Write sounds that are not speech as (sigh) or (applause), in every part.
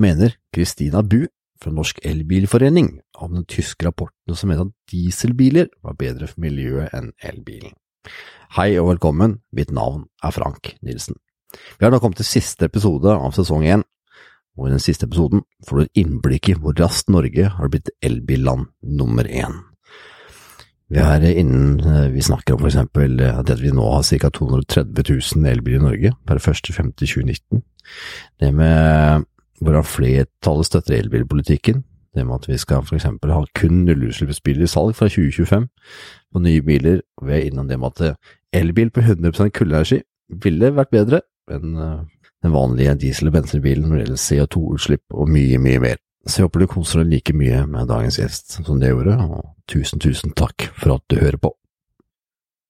Mener Christina Bu fra Norsk Elbilforening om den tyske rapporten som mener at dieselbiler var bedre for miljøet enn elbilen? Hei og velkommen, mitt navn er Frank Nilsen. Vi har nå kommet til siste episode av sesong én, og i den siste episoden får du et innblikk i hvor raskt Norge har blitt elbilland nummer én. Vi er innen vi snakker om for eksempel at vi nå har ca. 230 000 elbiler i Norge per 1.5.2019. Det med hvordan flertallet støtter elbilpolitikken, det med at vi skal eksempel ha kun nullutslippsbiler i salg fra 2025 på nye biler, og vi er innom det med at elbil på 100% kullenergi ville vært bedre enn den vanlige diesel- og bensinbilen når det gjelder CO2-utslipp og mye, mye mer. Så jeg håper du koser deg like mye med dagens gjest som det gjorde, og tusen, tusen takk for at du hører på.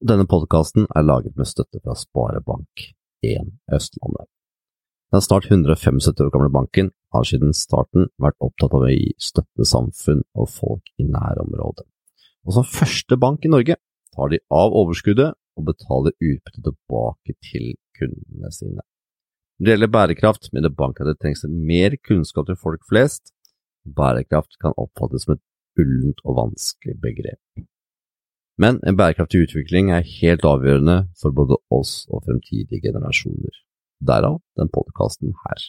Denne podkasten er laget med støtte fra Sparebank1 Østlandet. Den snart 175 år gamle banken har siden starten vært opptatt av å gi støtte samfunn og folk i nærområdet. Og som første bank i Norge tar de av overskuddet og betaler utbytte tilbake til kundene sine. Når det gjelder bærekraft, mener banken at det trengs mer kunnskap til folk flest. Bærekraft kan oppfattes som et ullent og vanskelig begrep. Men en bærekraftig utvikling er helt avgjørende for både oss og fremtidige generasjoner. Derav den podkasten her.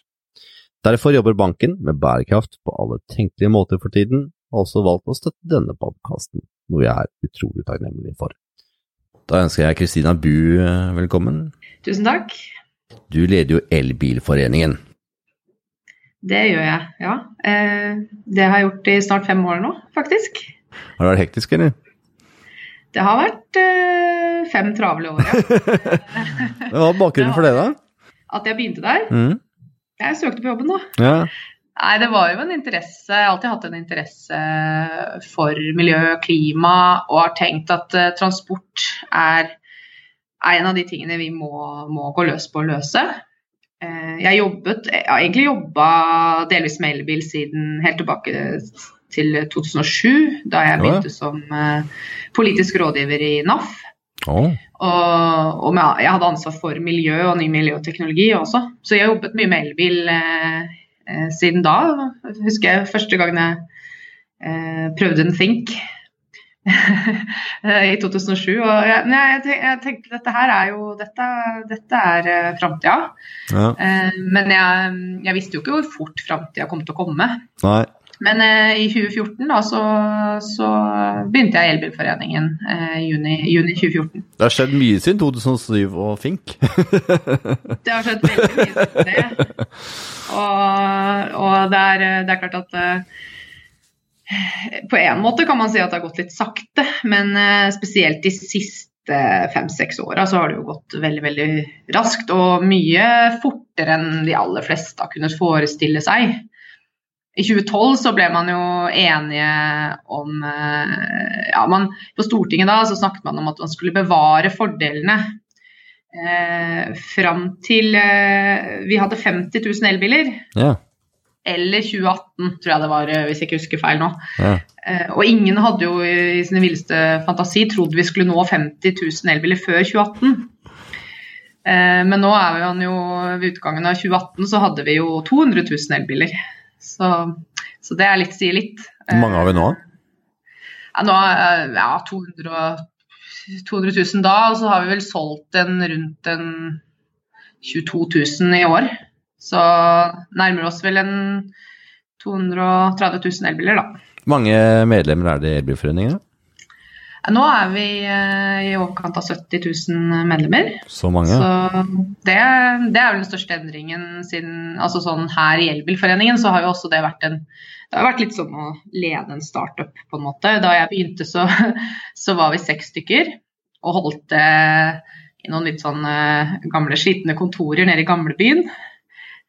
Derfor jobber banken med bærekraft på alle tenkelige måter for tiden, og har også valgt å støtte denne podkasten, noe jeg er utrolig takknemlig for. Da ønsker jeg Kristina Bu velkommen. Tusen takk. Du leder jo Elbilforeningen. Det gjør jeg, ja. Det har jeg gjort i snart fem år nå, faktisk. Har det vært hektisk, eller? Det har vært fem travle år, ja. (laughs) Hva er bakgrunnen for det, da? At jeg begynte der? Mm. Jeg søkte på jobben, da. Ja. Nei, det var jo en interesse. Jeg har alltid hatt en interesse for miljø og klima, og har tenkt at transport er er en av de tingene vi må, må gå løs på å løse. Jeg jobbet, jeg har egentlig jobba delvis med elbil siden helt tilbake til 2007, da jeg begynte som politisk rådgiver i NAF. Oh. Og, og jeg hadde ansvar for miljø og ny miljøteknologi også, så jeg jobbet mye med elbil eh, siden da. Husker jeg første gangen jeg eh, prøvde en Think (laughs) i 2007. Og jeg, jeg, jeg, tenkte dette her er jo Dette, dette er uh, framtida. Ja. Eh, men jeg, jeg, visste jo ikke hvor fort framtida kom til å komme. Nei. Men eh, i 2014 da, så, så begynte jeg i Elbilforeningen i juni, juni 2014. Det har skjedd mye siden 2007 og Fink. (laughs) det har skjedd veldig mye siden det. Og, og det, er, det er klart at på en måte kan man si at det har gått litt sakte, men spesielt de siste fem-seks åra så har det jo gått veldig veldig raskt og mye fortere enn de aller fleste har kunnet forestille seg. I 2012 så ble man jo enige om ja, man, På Stortinget da så snakket man om at man skulle bevare fordelene. Eh, fram til eh, vi hadde 50 000 elbiler. Ja eller 2018, tror jeg det var, hvis jeg ikke husker feil nå. Ja. Eh, og ingen hadde jo i sin villeste fantasi trodd vi skulle nå 50 000 elbiler før 2018. Eh, men nå er vi jo ved utgangen av 2018 så hadde vi jo 200 000 elbiler. Så, så det er litt, sier litt. Hvor mange har vi nå? Ja, nå er ja, 200, 200 000 da, og så har vi vel solgt en rundt en 22 000 i år. Så nærmer oss vel en 230 000 elbiler, da. Hvor mange medlemmer er det i Elbilforeningen? Nå er vi i overkant av 70 000 medlemmer. Så mange? Så det, det, er vel den største endringen siden altså sånn Her i Elbilforeningen så har jo også det vært en Det har vært litt sånn å lede en startup, på en måte. Da jeg begynte, så, (laughs) så var vi seks stykker og holdt det i noen litt sånn gamle, slitne kontorer nede i gamlebyen.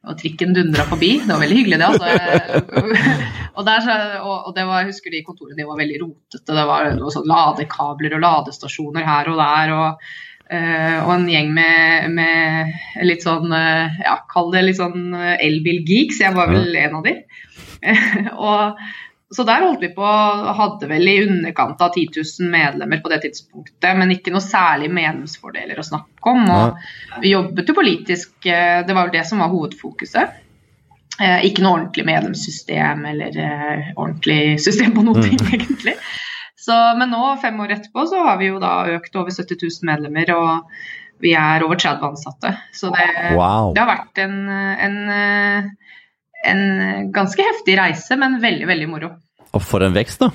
Og trikken dundra forbi. Det var veldig hyggelig, det. altså. (laughs) og, der, og, og det var, jeg husker de kontorene de var veldig rotete. Det var noe sånn ladekabler og ladestasjoner her og der. og, uh, og en gjeng med, med, litt sånn ja, Kall det litt sånn elbilgeeks. Jeg var vel en av de. (laughs) og så der holdt vi på, hadde vel i underkant av 10 000 medlemmer på det tidspunktet, men ikke noe særlig medlemsfordeler å snakke om. Og vi jobbet jo politisk, det var vel det som var hovedfokuset. Eh, ikke noe ordentlig medlemssystem eller eh, ordentlig system på noe, Mm. ting, (laughs) egentlig. Så, men nå, fem år etterpå, så har vi jo da økt over 70 000 medlemmer, og vi er over 30 ansatte. Så det, Wow. det har vært en, en, en ganske heftig reise, men veldig, veldig moro. Og for en vekst, da.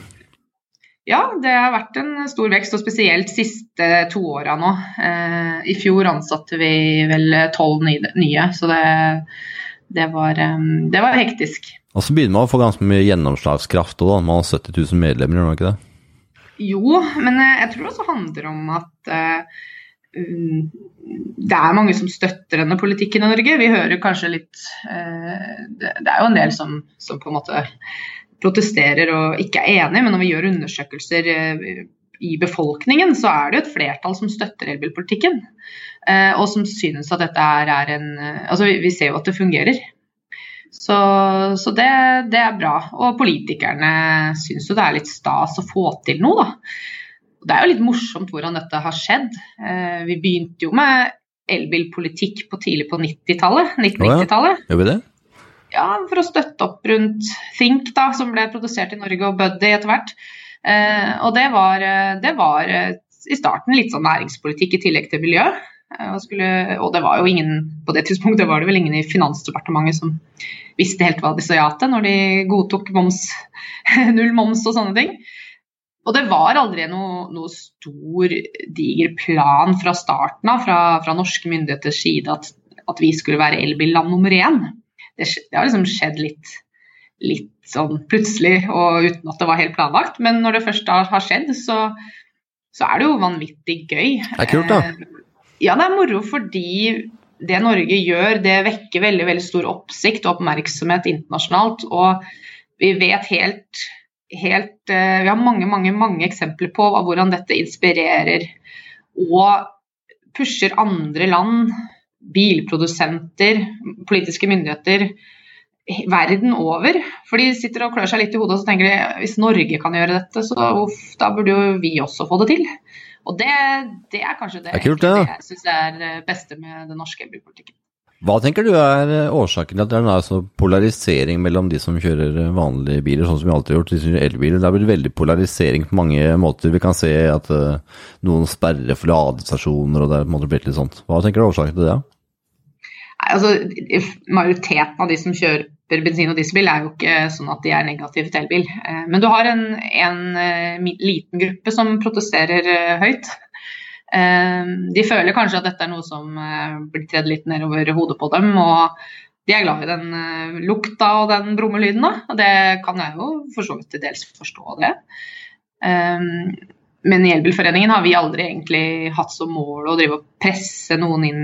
Ja, det har vært en stor vekst, og spesielt siste to åra nå. Eh, I fjor ansatte vi vel tolv nye, så det, det, var, eh, det var hektisk. Og så begynner man å få ganske mye gjennomslagskraft òg. Man har 70 000 medlemmer, gjør man ikke det? Jo, men eh, jeg tror det også handler om at eh, det er mange som støtter denne politikken i Norge. Vi hører kanskje litt eh, det, er jo en del som, som på en måte protesterer og ikke er enig, men når vi gjør undersøkelser eh, i befolkningen, så er det et flertall som støtter elbilpolitikken. eh, og som synes at dette er en Altså, vi, ser jo at det fungerer. Så, så det, det er bra. Og politikerne syns jo det er litt stas å få til noe, da. Det er jo litt morsomt hvordan dette har skjedd. Eh, vi begynte jo med elbilpolitikk på tidlig på 90-tallet. 1990-tallet. Gjør vi det? Ja, for å støtte opp rundt Think, da, som ble produsert i Norge, og Buddy etter hvert. Eh, og det var, eh, det var i starten litt sånn næringspolitikk i tillegg til miljø. Og, skulle, og det var jo ingen på det tidspunktet var det vel ingen i Finansdepartementet som visste helt hva de sa ja til når de godtok moms, (laughs) null moms og sånne ting. Og det var aldri noe, noe stor, diger plan fra starten av fra, fra norske myndigheters side at, at vi skulle være elbilland nummer én. Det, det har liksom skjedd litt, litt sånn plutselig og uten at det var helt planlagt. Men når det først har, har skjedd, så, så er det jo vanvittig gøy. Det er kult, da. Eh, Ja, det er moro fordi det Norge gjør, det vekker veldig, veldig stor oppsikt og oppmerksomhet internasjonalt. Og vi vet helt, helt eh, Vi har mange, mange, mange eksempler på hvordan dette inspirerer og pusher andre land, bilprodusenter, politiske myndigheter verden over. For de sitter og klør seg litt i hodet og så tenker de hvis Norge kan gjøre dette, så uff, da burde jo vi også få det til. Og det, det er kanskje det, Det er kult, det, jeg syns er det beste med den norske elbilpolitikken. Hva tenker du er eh, årsaken til at det er en sånn polarisering mellom de som kjører eh, vanlige biler, sånn som vi alltid har gjort, de som kjører elbiler? Det er vel veldig polarisering på mange måter. Vi kan se at eh, noen sperrer for ladestasjoner, og det er på en måte blitt litt sånt. Hva tenker du er årsaken til det? Altså, majoriteten av de som kjører bensin- og dieselbil, er jo ikke sånn at de er negative til elbil. Men du har en, en liten gruppe som protesterer høyt. Eh, De føler kanskje at dette er noe som eh, blir tredd litt nedover hodet på dem. og de er glad i den eh, lukta og den brummelyden. Og det kan jeg jo for så vidt til dels forstå det. Eh, Men i Elbilforeningen har vi aldri egentlig hatt som mål å drive og presse noen inn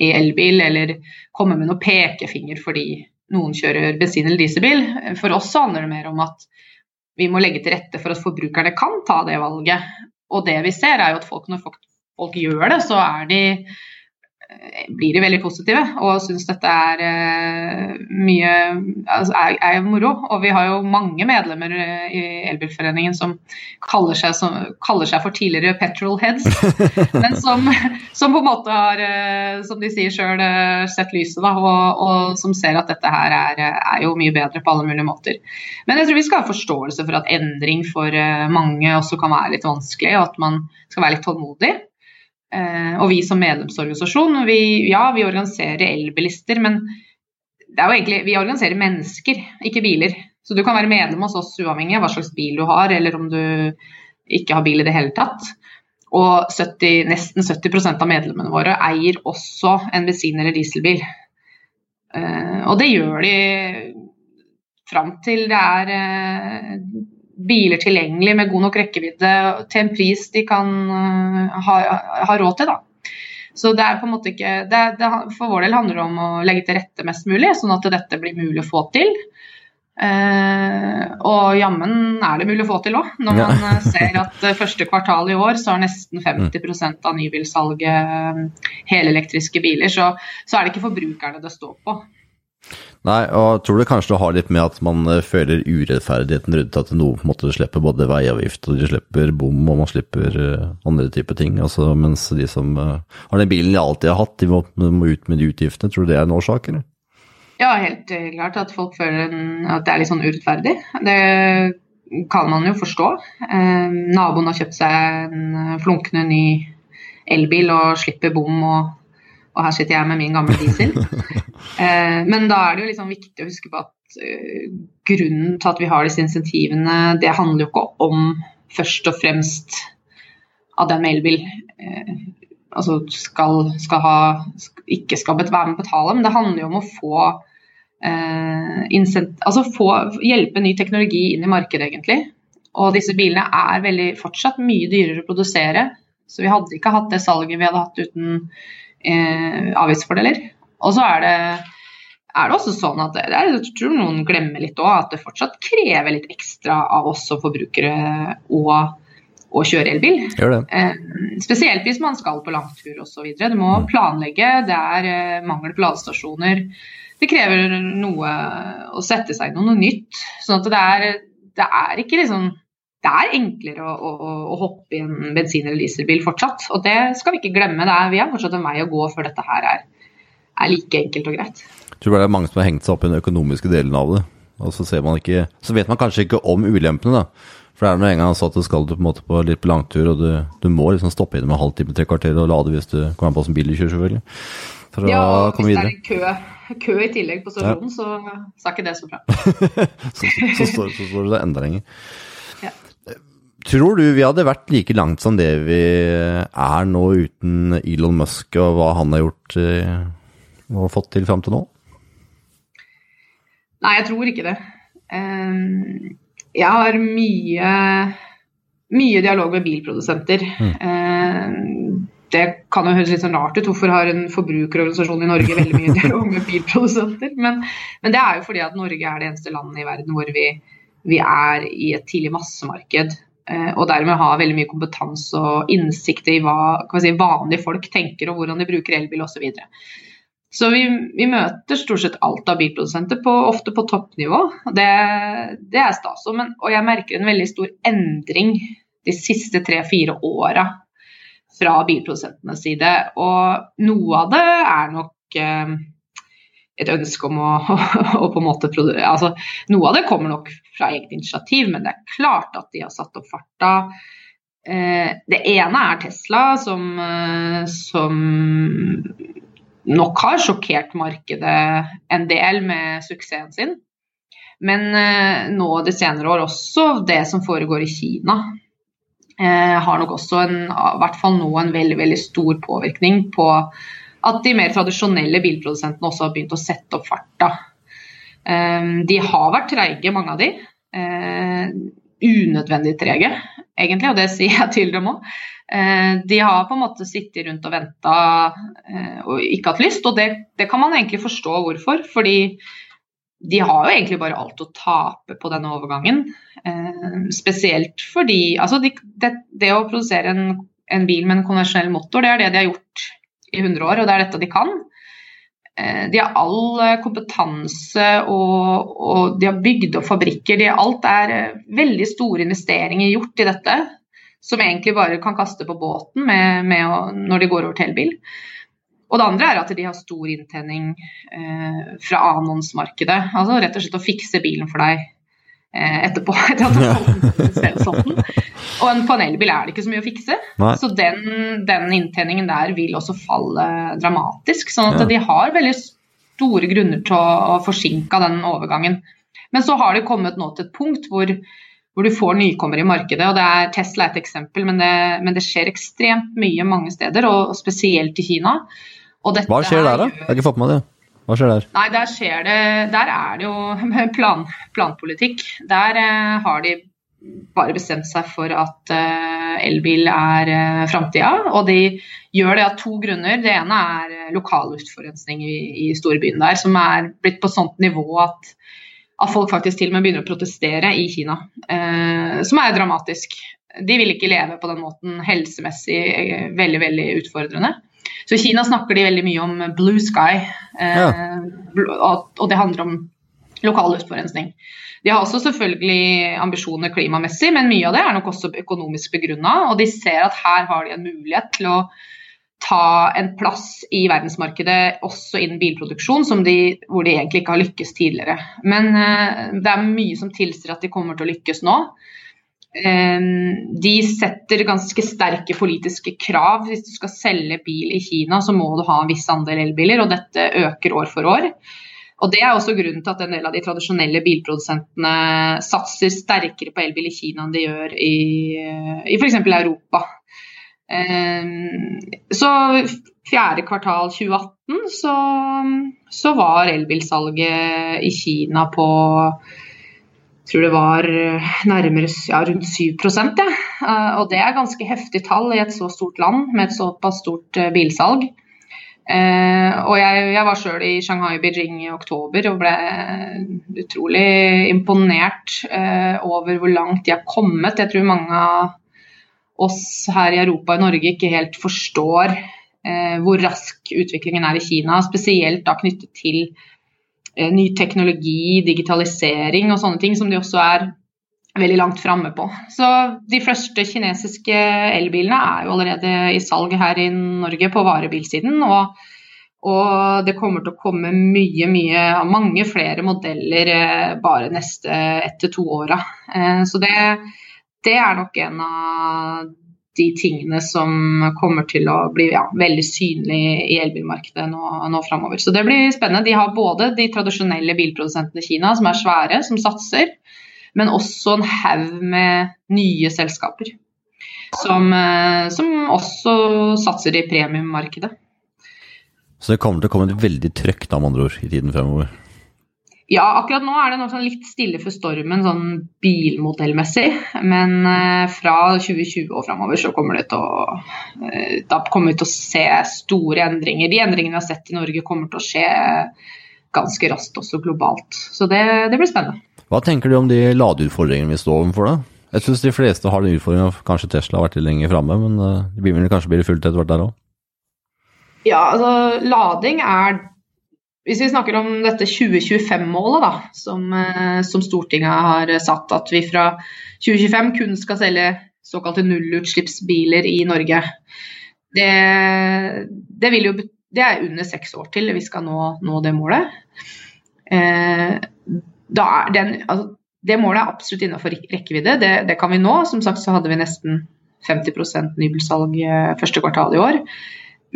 i elbil, eller komme med noe pekefinger fordi noen kjører bensin- eller dieselbil. For oss så handler det mer om at vi må legge til rette for at forbrukerne kan ta det valget. Og det vi ser er jo at folk, når folk, folk gjør det, så de, eh, blir de veldig positive og syns dette er eh, mye altså er, er moro. Og vi har jo mange medlemmer eh, i Elbilforeningen som kaller seg, som, kaller seg for tidligere petrolheads, (laughs) men som, som på en måte har, som de sier sjøl, sett lyset, da, og, og som ser at dette her er, er jo mye bedre på alle mulige måter. Men jeg tror vi skal ha forståelse for at endring for mange også kan være litt vanskelig, og at man skal være litt tålmodig. Eh, og vi som medlemsorganisasjon, vi, ja, vi organiserer elbilister, men egentlig, vi organiserer mennesker, ikke biler. Så du kan være medlem hos oss uavhengig av hva slags bil du har, eller om du ikke har bil i det hele tatt. Og 70, nesten 70 av medlemmene våre eier også en bensin- eller dieselbil. Eh, og det gjør de fram til det er eh, biler tilgjengelig med god nok rekkevidde til en pris de kan eh, ha, ha råd til. da. Så det er på en måte ikke, det, det, For vår del handler det om å legge til rette mest mulig, sånn at dette blir mulig å få til. Eh, og jammen er det mulig å få til òg, når man ja. ser at eh, første kvartal i år så har nesten 50% av nybilsalget eh, helelektriske biler. Så, så er det ikke forbrukerne det står på. Nei, og tror du kanskje det har litt med at man eh, føler urettferdigheten rundt at noen på en måte slipper både veiavgift og de slipper bom og man slipper eh, andre typer ting, altså mens de som eh, har den bilen de alltid har hatt, de må, må ut med de utgiftene. Tror du det er en årsak, eller? Ja, helt klart at folk føler at det er litt sånn urettferdig. Det kan man jo forstå. Naboen har kjøpt seg en flunkende ny elbil og slipper bom, og, og her sitter jeg med min gamle diesel. (laughs) eh, men da er det jo liksom viktig å huske på at uh, grunnen til at vi har disse insentivene, det handler jo ikke om først og fremst at en elbil eh, altså skal, skal ha, ikke skal være med å betale, men det handler jo om å få eh, altså få hjelpe ny teknologi inn i markedet, egentlig. Og disse bilene er veldig, fortsatt mye dyrere å produsere. Så vi hadde ikke hatt det salget vi hadde hatt uten eh, avgiftsfordeler. Og så er det, er det også sånn at det, jeg tror noen glemmer litt òg, at det fortsatt krever litt ekstra av oss som forbrukere å, å kjøre elbil. Eh, spesielt hvis man skal på langtur osv. Du må mm. planlegge, det er eh, mangel på ladestasjoner det krever noe å sette seg i noe nytt. Sånn at det er, det er ikke liksom det er enklere å, å, å, hoppe i en bensin- eller dieselbil fortsatt. Og det skal vi ikke glemme. Er, vi har fortsatt en vei å gå før dette her er, er like enkelt og greit. Jeg tror det er mange som har hengt seg opp i den økonomiske delen av det. Og så, ikke, så vet man kanskje ikke om ulempene, da. For det er nå en gang så at du skal på en på litt på langtur, og du, du må liksom stoppe innom en halvtime, tre kvarter og lade hvis du kommer på som du kjører, selvfølgelig. For ja, å komme videre. Hvis det er kø kø i tillegg på stasjonen, ja. så, sa ikke det så bra. (laughs) så, så, står, så står det der enda Ja. Tror du vi hadde vært like langt som det vi er nå uten Elon Musk og hva han har gjort eh, og fått til fram til nå? Nei, jeg tror ikke det. Jeg har mye, mye dialog med bilprodusenter. Mm det kan jo høres litt sånn rart ut. Hvorfor har en forbrukerorganisasjon i Norge veldig mye dialog med bilprodusenter? Men, men, det er jo fordi at Norge er det eneste landet i verden hvor vi, vi er i et tidlig massemarked. Eh, og dermed ha veldig mye kompetanse og innsikt i hva si, vanlige folk tenker og hvordan de bruker elbil osv. Så, videre. så vi, vi, møter stort sett alt av bilprodusenter, på, ofte på toppnivå. Det, det er stas. Og jeg merker en veldig stor endring de siste tre-fire åra fra bilprodusentenes side. Og noe av det er nok eh, et ønske om å, (laughs) å, på en måte altså, Noe av det kommer nok fra eget initiativ, men det er klart at de har satt opp farta. Eh, det ene er Tesla, som, eh, som nok har sjokkert markedet en del med suksessen sin. Men nå de senere år også det som foregår i Kina eh, har nok også en, i hvert fall nå en veldig, veldig stor påvirkning på at de mer tradisjonelle bilprodusentene også har begynt å sette opp farta. Eh, de har vært treige, mange av de. Eh, unødvendig trege, egentlig, og det (laughs) sier jeg til dem òg. Eh, de har på en måte sittet rundt og venta eh, og ikke hatt lyst, og det, det, kan man egentlig forstå hvorfor. Fordi de har jo egentlig bare alt å tape på denne overgangen. Spesielt fordi altså de, det, det, å produsere en, en, bil med en konvensjonell motor, det er det de har gjort i 100 år, og det er dette de kan. Eh, de har all eh, kompetanse og, og, de har bygd opp fabrikker. De, alt er eh, veldig store investeringer gjort i dette, som egentlig bare kan kaste på båten med, med å, når de går over til elbil. Og det andre er at de har stor inntjening eh, fra annonsmarkedet. Altså rett og slett å fikse bilen for deg etterpå. (laughs) etter at du sånn. Og en panelbil er det ikke så mye å fikse. Nei. Så den, den, inntjeningen der vil også falle dramatisk. sånn at ja. de har veldig store grunner til å, å forsinke den overgangen. Men så har det kommet nå til et punkt hvor, hvor du får nykommere i markedet. og det er Tesla er et eksempel, men det, men det skjer ekstremt mye mange steder, og spesielt i Kina. Hva skjer der, da? Jeg har ikke fått med det. Hva skjer der? Nei, der, skjer det, der er det jo (laughs) plan, planpolitikk. Der eh, har de bare bestemt seg for at eh, elbil er eh, framtida. Og de gjør det av to grunner. Det ene er eh, lokal luftforurensning i, i storbyen der, som er blitt på sånt nivå at, at folk faktisk til og med begynner å protestere i Kina. Eh, som er dramatisk. De vil ikke leve på den måten helsemessig eh, veldig, veldig utfordrende. Så i Kina snakker de veldig mye om blue sky, eh, ja. og det handler om lokal luftforurensning. De har også selvfølgelig ambisjoner klimamessig, men mye av det er nok også økonomisk begrunna. Og de ser at her har de en mulighet til å, ta en plass i verdensmarkedet også innen bilproduksjon, de, hvor de egentlig ikke har lykkes tidligere. Men uh, det er mye som tilsier at de kommer til å lykkes nå. Um, de setter ganske sterke politiske krav. Hvis du skal selge bil i Kina, så må du ha en viss andel elbiler, og dette øker år for år. Og Det er også grunnen til at en del av de tradisjonelle bilprodusentene satser sterkere på elbil i Kina enn de gjør i, i f.eks. Europa. Ehm, så fjerde kvartal 2018 så, så var elbilsalget i Kina på tror det var nærmere ja, rundt 7 ja. Eh, og det er ganske heftig tall i et så stort land med et såpass stort eh, bilsalg. Og jeg, jeg var sjøl i Shanghai Beijing i oktober og ble utrolig imponert over hvor langt de har kommet. Jeg tror mange av oss her i Europa og Norge ikke helt forstår eh, hvor rask utviklingen er i Kina. Spesielt da knyttet til eh, ny teknologi, digitalisering og sånne ting, som de også er veldig langt framme på. Så de første kinesiske elbilene er jo allerede i salg her i Norge på varebilsiden. og og det kommer til å komme mye, mye, mange flere modeller eh, bare neste ett til to åra. Eh, så det, det er nok en av de tingene som kommer til å bli ja, veldig synlig i elbilmarkedet nå, nå framover. Så det blir spennende. De har både de tradisjonelle bilprodusentene i Kina, som er svære, som satser, men også en haug med nye selskaper. Som, eh, som også satser i premiummarkedet. Så det kommer til å komme et veldig trøkk da, med andre ord, i tiden fremover? Ja, akkurat nå er det noe sånn litt stille for stormen sånn bilmodellmessig. Men eh, fra 2020 og framover så kommer det til å eh, Da kommer vi til å se store endringer. De endringene vi har sett i Norge kommer til å skje ganske raskt også globalt. Så det, det blir spennende. Hva tenker du om de ladeutfordringene vi står overfor da? Jeg syns de fleste har den utfordringa. Kanskje Tesla har vært litt lenger framme, men eh, det blir vel kanskje blir fullt etter hvert der òg? Ja, altså lading er hvis vi snakker om dette 2025-målet, da, som, eh, som, Stortinget har satt, at vi fra 2025 kun skal selge såkalte nullutslippsbiler i Norge. Det, det, jo, det, er under seks år til vi skal nå, nå det målet. Eh, den, altså, det målet er absolutt innenfor rekkevidde, det, det, kan vi nå. Som sagt så hadde vi nesten 50 nybilsalg eh, første kvartal i år.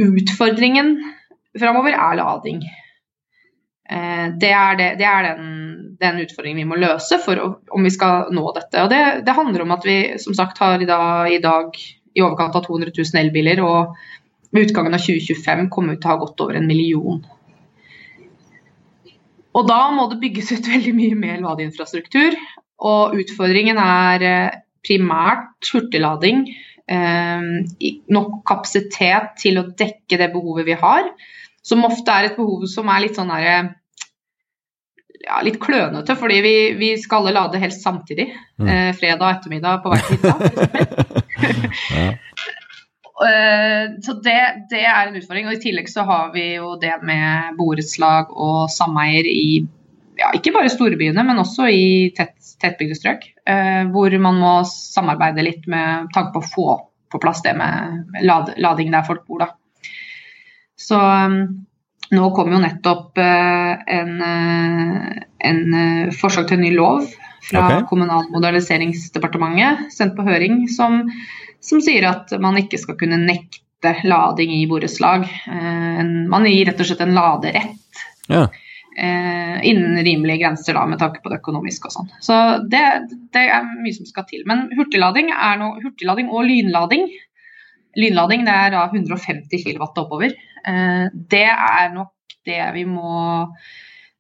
Utfordringen framover er lading. Eh, det er, det, det er den, den, utfordringen vi må løse for å, om vi skal nå dette. Og det, det, handler om at vi som sagt har i dag, i, dag, i overkant av 200 000 elbiler, og ved utgangen av 2025 kommer vi til å ha gått over en million. Og da må det bygges ut (laughs) veldig mye mer ladeinfrastruktur. Og utfordringen er eh, primært hurtiglading. Eh, nok kapasitet til å dekke det behovet vi har. Som ofte er et behov som er litt sånn derre ja, litt klønete, fordi vi, vi skal alle lade helst samtidig. Mm. Eh, fredag ettermiddag på hver tid. (laughs) ja. uh, så det, det, er en utfordring. og I tillegg så har vi jo det med borettslag og sameier i ja, ikke bare storbyene, men også i tett, tettbygde strøk. Uh, hvor man må samarbeide litt med tanke på å få på plass det med lad, lading der folk bor. da. Så um, nå kom jo nettopp uh, en, uh, en uh, forslag til en ny lov fra okay. Kommunal- og moderniseringsdepartementet sendt på høring som, som, sier at man ikke skal kunne nekte lading i borettslag. man gir rett og slett en laderett. Ja. innen rimelige grenser da, med tanke på det økonomiske og sånn. Så det, det, er mye som skal til. Men hurtiglading, no, hurtiglading og lynlading Lynlading det er da 150 kW oppover. Eh, det er nok det vi må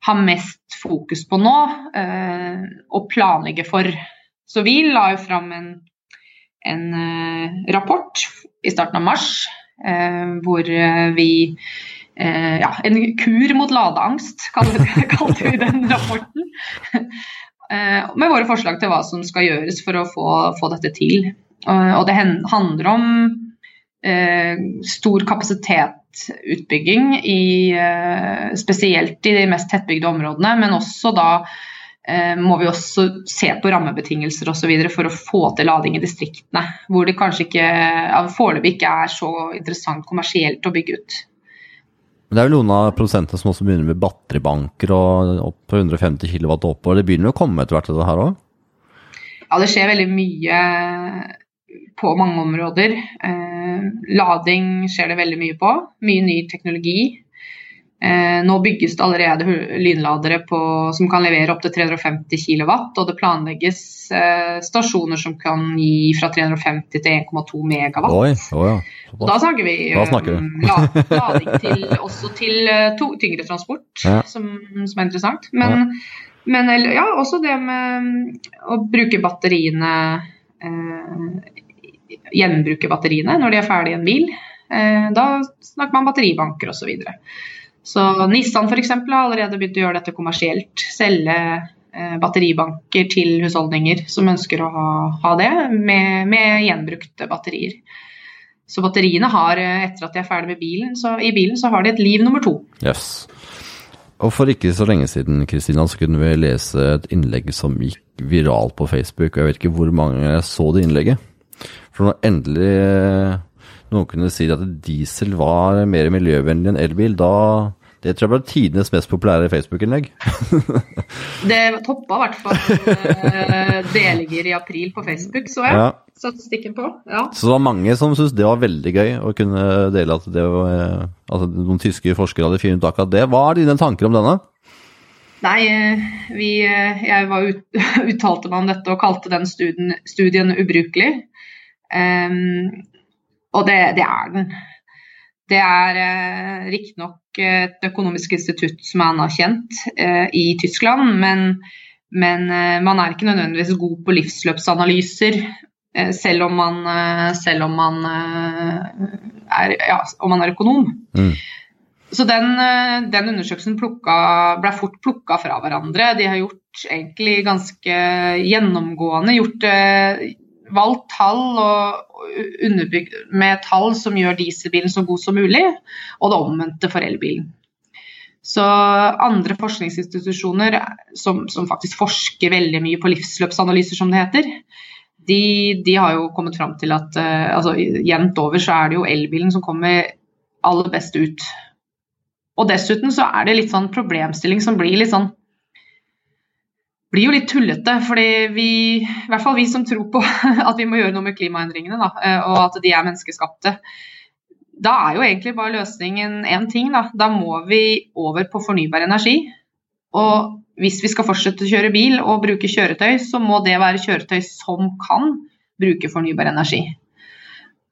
ha mest fokus på nå, eh, og planlegge for. Så vi la jo fram en, en eh, rapport i starten av mars hvor vi ja, en kur mot ladeangst, (laughs) kalte vi den rapporten. Med våre forslag til hva som skal gjøres for å få, få dette til. Og det handler om stor kapasitetsutbygging i, eh, spesielt i de mest tettbygde områdene, men også da eh, må vi også se på rammebetingelser osv. for å få til lading i distriktene. Hvor det kanskje ikke foreløpig ikke er så interessant kommersielt å bygge ut. Men det er vel noen av prosentene som også begynner med batteribanker og opp på 150 kW oppover. Det begynner å komme etter hvert, det her òg? Ja, det skjer veldig mye på mange områder. Eh, lading skjer det veldig mye på. Mye ny teknologi. Eh, nå bygges det allerede lynladere på, som kan levere opptil 350 kW, og det planlegges eh, stasjoner som kan gi fra 350 til 1,2 megawatt. Oi, oh ja. Da snakker vi snakker um, lading til, også til to, tyngre transport, ja. som, som, er interessant. Men, ja. men ja, også det med um, å bruke batteriene uh, Gjenbruke batteriene når de er ferdig i en bil. Uh, da snakker man batteribanker osv. Så, videre. Så Nissan f.eks. har allerede begynt å gjøre dette kommersielt. Selge eh, batteribanker til husholdninger som ønsker å ha, ha det, med, med, gjenbrukte batterier. Så batteriene har, eh, etter at de er ferdig med bilen, så i bilen så har de et liv nummer to. Yes. Og for ikke så lenge siden Kristina, så kunne vi lese et innlegg som gikk viralt på Facebook. og Jeg vet ikke hvor mange så det innlegget. For når endelig noen kunne si at diesel var mer miljøvennlig enn elbil, da det tror jeg ble tidenes mest populære Facebook-innlegg. (laughs) det toppa i hvert fall uh, delinger i april på Facebook, så jeg. Ja. Statistikken på. Ja. Så det var mange som syntes det var veldig gøy å kunne dele at det var, at altså, noen tyske forskere hadde funnet ut akkurat det. Hva er dine tanker om denne? Nei, eh, vi, jeg var ut, (laughs) uttalte meg om dette og kalte den studien, studien ubrukelig. Um, og det, det, er den. Det er eh, riktignok et økonomisk institutt som er anerkjent eh, i Tyskland, men, men eh, man er ikke nødvendigvis god på livsløpsanalyser. Eh, selv om man, eh, selv om man, eh, er, ja, om man er økonom. Mm. Så den, den undersøkelsen plukka, ble fort plukka fra hverandre. De har gjort egentlig ganske gjennomgående gjort valgt tall og underbygd med tall som gjør dieselbilen så god som mulig, og det omvendte for elbilen. Så andre forskningsinstitusjoner som, som, faktisk forsker veldig mye på livsløpsanalyser, som det heter, de, de har jo kommet fram til at uh, altså, jevnt over så er det jo elbilen som kommer aller best ut. Og dessuten så er det litt sånn problemstilling som blir litt sånn blir jo litt tullete. fordi vi, i hvert fall vi som tror på (laughs) at vi må gjøre noe med klimaendringene, da, eh, og at de er menneskeskapte. Da er jo egentlig bare løsningen én ting. Da. da må vi over på fornybar energi. Og hvis vi skal fortsette å kjøre bil og bruke kjøretøy, så må det være kjøretøy som kan bruke fornybar energi.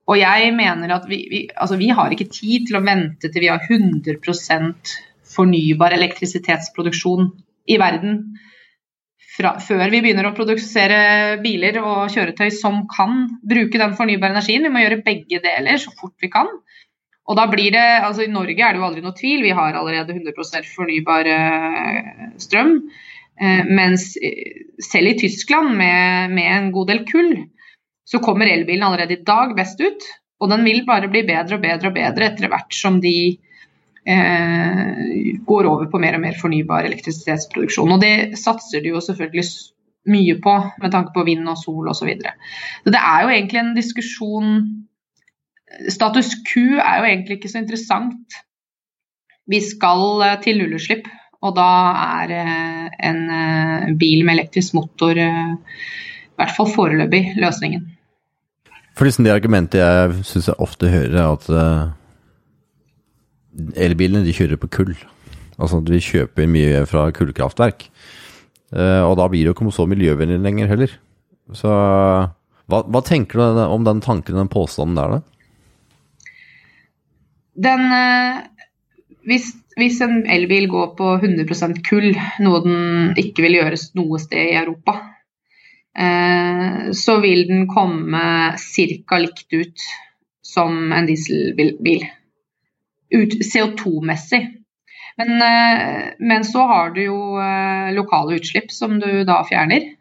Og jeg mener at vi, vi, altså vi har ikke tid til å vente til vi har 100% fornybar elektrisitetsproduksjon i verden fra, før vi begynner å produsere biler og kjøretøy som kan bruke den fornybare energien. Vi må gjøre begge deler så fort vi kan. Og da blir det, altså I Norge er det jo aldri noe tvil, vi har allerede 100 fornybar eh, strøm. Eh, mens eh, selv i Tyskland, med, med en god del kull, så kommer elbilen allerede i dag best ut. Og den vil bare bli bedre og bedre og bedre etter hvert som de eh, går over på mer og mer fornybar elektrisitetsproduksjon. Og det satser de jo selvfølgelig mye på med tanke på vind og sol osv. Så, videre. så det er jo egentlig en diskusjon Status Q er jo egentlig ikke så interessant. Vi skal eh, til nullutslipp, og da er eh, en eh, bil med elektrisk motor i hvert fall foreløpig løsningen. For liksom det argumentet jeg syns jeg ofte hører, er at elbilene de kjører på kull. Altså at vi kjøper mye fra kullkraftverk. Uh, og da blir det jo ikke så miljøvennlig lenger heller. Så hva, hva, tenker du om den tanken, den påstanden der, da? Den uh, hvis, hvis, en elbil går på 100% kull, noe den ikke vil gjøres noe sted i Europa, uh, så vil den komme ca. likt ut som en dieselbil. CO2-messig. Men, eh, men, så har du jo eh, lokale utslipp som du da fjerner.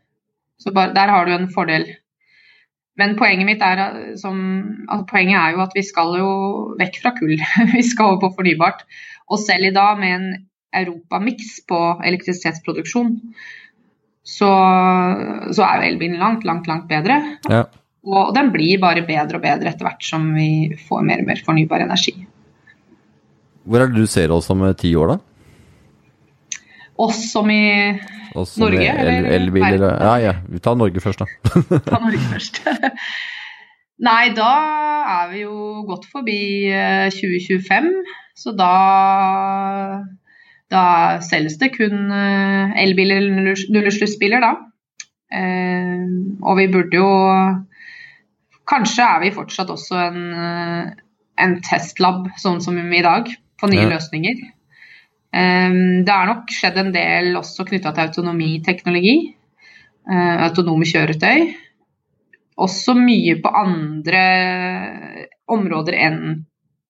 Så der har du en fordel. Men poenget mitt er, eh, som, altså poenget er jo at vi skal jo vekk fra kull. (laughs) vi skal over på fornybart. Og selv i dag med en europamiks på elektrisitetsproduksjon, så, så er jo elbilen langt, langt, langt bedre. Ja. Og den blir bare bedre og bedre etter hvert som vi får mer og mer fornybar energi. Hvor er det du ser oss om eh, ti år, da? Oss som i Oss som Norge, el- eller Elbiler? Ja, ja. Vi tar Norge først, da. (laughs) Ta Norge først. (laughs) Nei, da er vi jo godt forbi eh, 2025. Så da, da selges det kun eh, elbiler eller nullutslippsbiler, da. Eh, og vi burde jo Kanskje er vi fortsatt også en, eh, en testlab, sånn som i dag, på nye Ja. løsninger. Um, det er nok skjedd en del også knytta til autonomiteknologi. Uh, autonome kjøretøy også mye på andre områder enn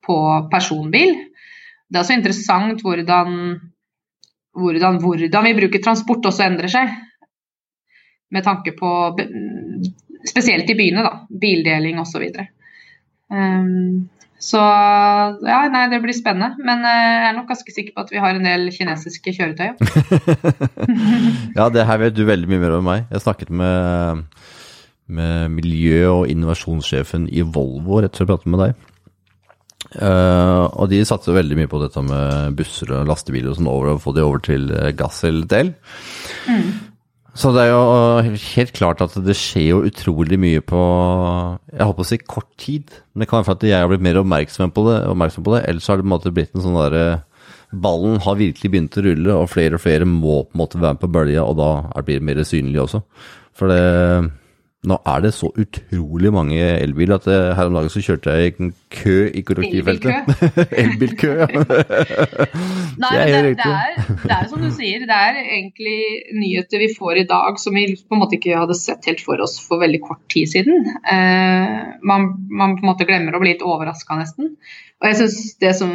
på personbil. Det er også interessant hvordan, hvordan, hvordan vi bruker transport også endrer seg. Med tanke på Spesielt i byene, da. Bildeling osv. Så, um, så ja, nei, det blir spennende. Men eh, jeg er nok ganske sikker på at vi har en del kinesiske kjøretøy. (laughs) (laughs) ja. Det her vet du veldig mye mer om meg. Jeg snakket med, med miljø- og innovasjonssjefen i Volvo rett før jeg pratet med deg. Uh, og de satser veldig mye på dette med busser og lastebiler og sånn, over, og få det over til eh, gass eller til el. Så det er jo eh, helt klart at det skjer jo utrolig mye på jeg håper å si kort tid. Men det kan være for at jeg har blitt mer oppmerksom på det, oppmerksom på det ellers har det på en måte blitt en sånn derre ballen har virkelig begynt å rulle, og flere og flere må på en måte være med på bølja, og da blir det mer synlig også. For det, nå er det så utrolig mange elbiler at her om dagen så kjørte jeg i en kø i kollektivfeltet. Elbilkø, (laughs) ja. Nei, Det er det, det, er, det er som du sier, det er egentlig nyheter vi får i dag som vi på en måte ikke hadde sett helt for oss for veldig kort tid siden. Eh, man, man på en måte glemmer å bli litt overraska nesten. Og jeg syns det som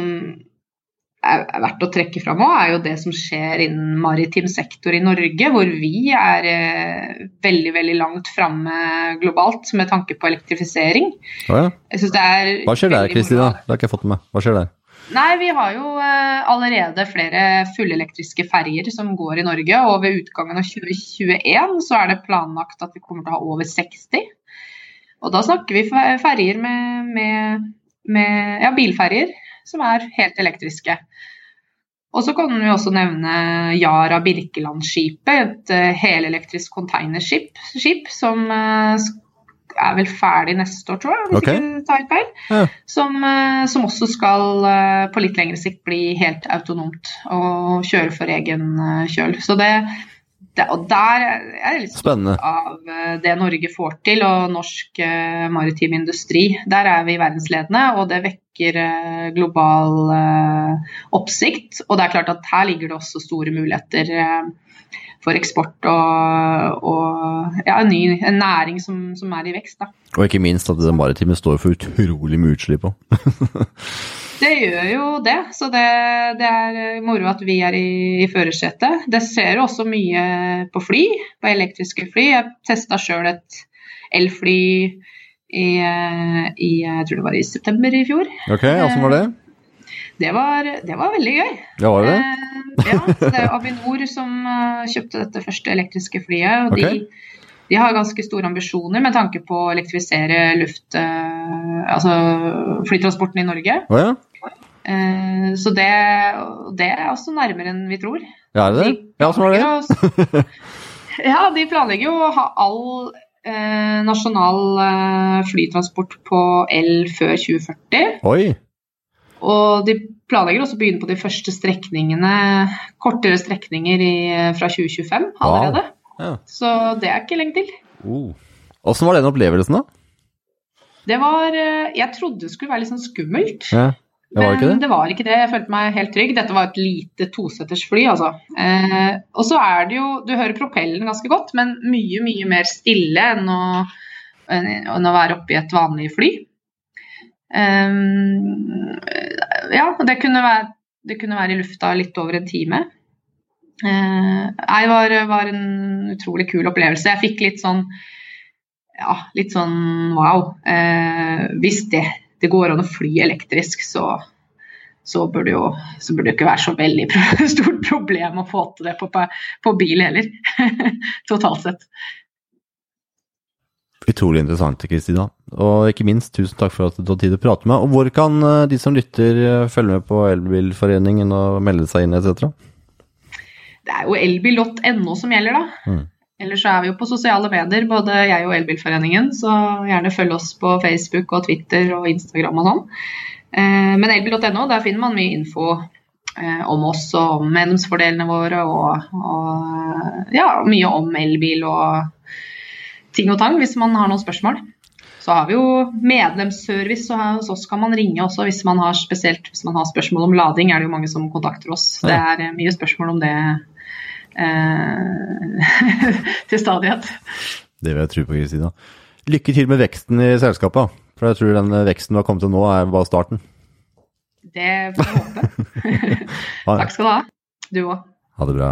er er verdt å trekke fram òg, er jo det som skjer innen maritim sektor i Norge, hvor vi er eh, veldig veldig langt framme globalt med tanke på elektrifisering. Oh, ja. Jeg synes det er Hva skjer der, Kristina? Det har ikke jeg fått med meg. Hva skjer der? Nei, vi har jo eh, allerede flere fullelektriske ferjer som går i Norge. Og ved utgangen av 2021 så er det planlagt at vi kommer til å ha over 60. Og da snakker vi ferger ferjer med, med, med ja, bilferjer som er helt elektriske. Og så kan vi også nevne Yara Birkeland-skipet, et eh, helelektrisk containerskip skip som eh, er vel ferdig neste år, tror jeg, hvis okay. ikke tar feil. Ja. Som, eh, som også skal på litt lengre sikt bli helt autonomt og kjøre for egen kjøl. Så det, det Og der er jeg litt Spennende. av det Norge får til, og norsk maritim industri. Der er vi verdensledende, og det vekker eh, global eh, oppsikt. Og det er klart at her ligger det også store muligheter eh, for eksport og, og ja, en ny en næring som, som er i vekst. Da. Og ikke minst at det maritime står for utrolig mye utslipp òg. (laughs) Det gjør jo det, så det, det er moro at vi er i, i førersetet. Det ser også mye på fly, på elektriske fly. Jeg testa sjøl et elfly i, eh, i jeg tror det var i september i fjor. Ok, åssen var det? Det var, det var veldig gøy. Ja, var det? Eh, ja, så det er Avinor som eh, kjøpte dette første elektriske flyet. og okay. de, de har ganske store ambisjoner med tanke på å elektrifisere luft, eh, altså flytransporten i Norge. Oh, ja? Eh, så det, det er også nærmere enn vi tror. Ja, er det det? Ja, åssen var det? (laughs) ja, de planlegger jo å ha all eh, nasjonal eh, flytransport på el før 2040. Oi. Og de planlegger også å begynne på de første strekningene, kortere strekninger i, fra 2025 allerede. Ja. Så det er ikke lenge til. Åssen uh. var den opplevelsen, da? Det var eh, Jeg trodde det skulle være litt sånn skummelt. Ja, det var ikke det? det var ikke det. Jeg følte meg helt trygg. Dette var et lite toseters fly, altså. Eh, og så er det jo Du hører propellen ganske godt, men mye, mye mer stille enn å, enn å være oppi et vanlig fly. Eh, ja, det kunne, være, det kunne være i lufta litt over en time. Eh, nei, var, var en utrolig kul opplevelse. Jeg fikk litt sånn ja, litt sånn wow. Eh, hvis det, det går an å fly elektrisk, så, så det jo, så burde det ikke være så veldig (laughs) stort problem å få til det på, på bil heller. (laughs) Totalt sett. Utrolig interessant, Kristina. Og ikke minst, tusen takk for at du tok tid til å prate med. Og hvor kan eh, de som lytter eh, følge med på Elbilforeningen og melde seg inn etc.? Det er jo elbil.no som gjelder, da. Mm. Ellers så er vi jo på sosiale medier, både jeg og Elbilforeningen. Så gjerne følg oss på Facebook og Twitter og Instagram og sånn. Eh, men elbil.no, der finner man mye info om oss og om medlemsfordelene våre og, og ja, mye om elbil og ting og tang hvis man har noen spørsmål. Så har vi jo medlemsservice, så hos oss kan man ringe også hvis man har spesielt hvis man har spørsmål om lading. er det jo mange som kontakter oss. Det er eh, mye spørsmål om det eh, (laughs) til stadighet. Det vil jeg tro på, Kristina. Lykke til med veksten i selskapet. For jeg tror den veksten du har kommet til nå, er bare starten. Det får vi håpe. (laughs) Takk skal du ha. Du òg. Ha det bra.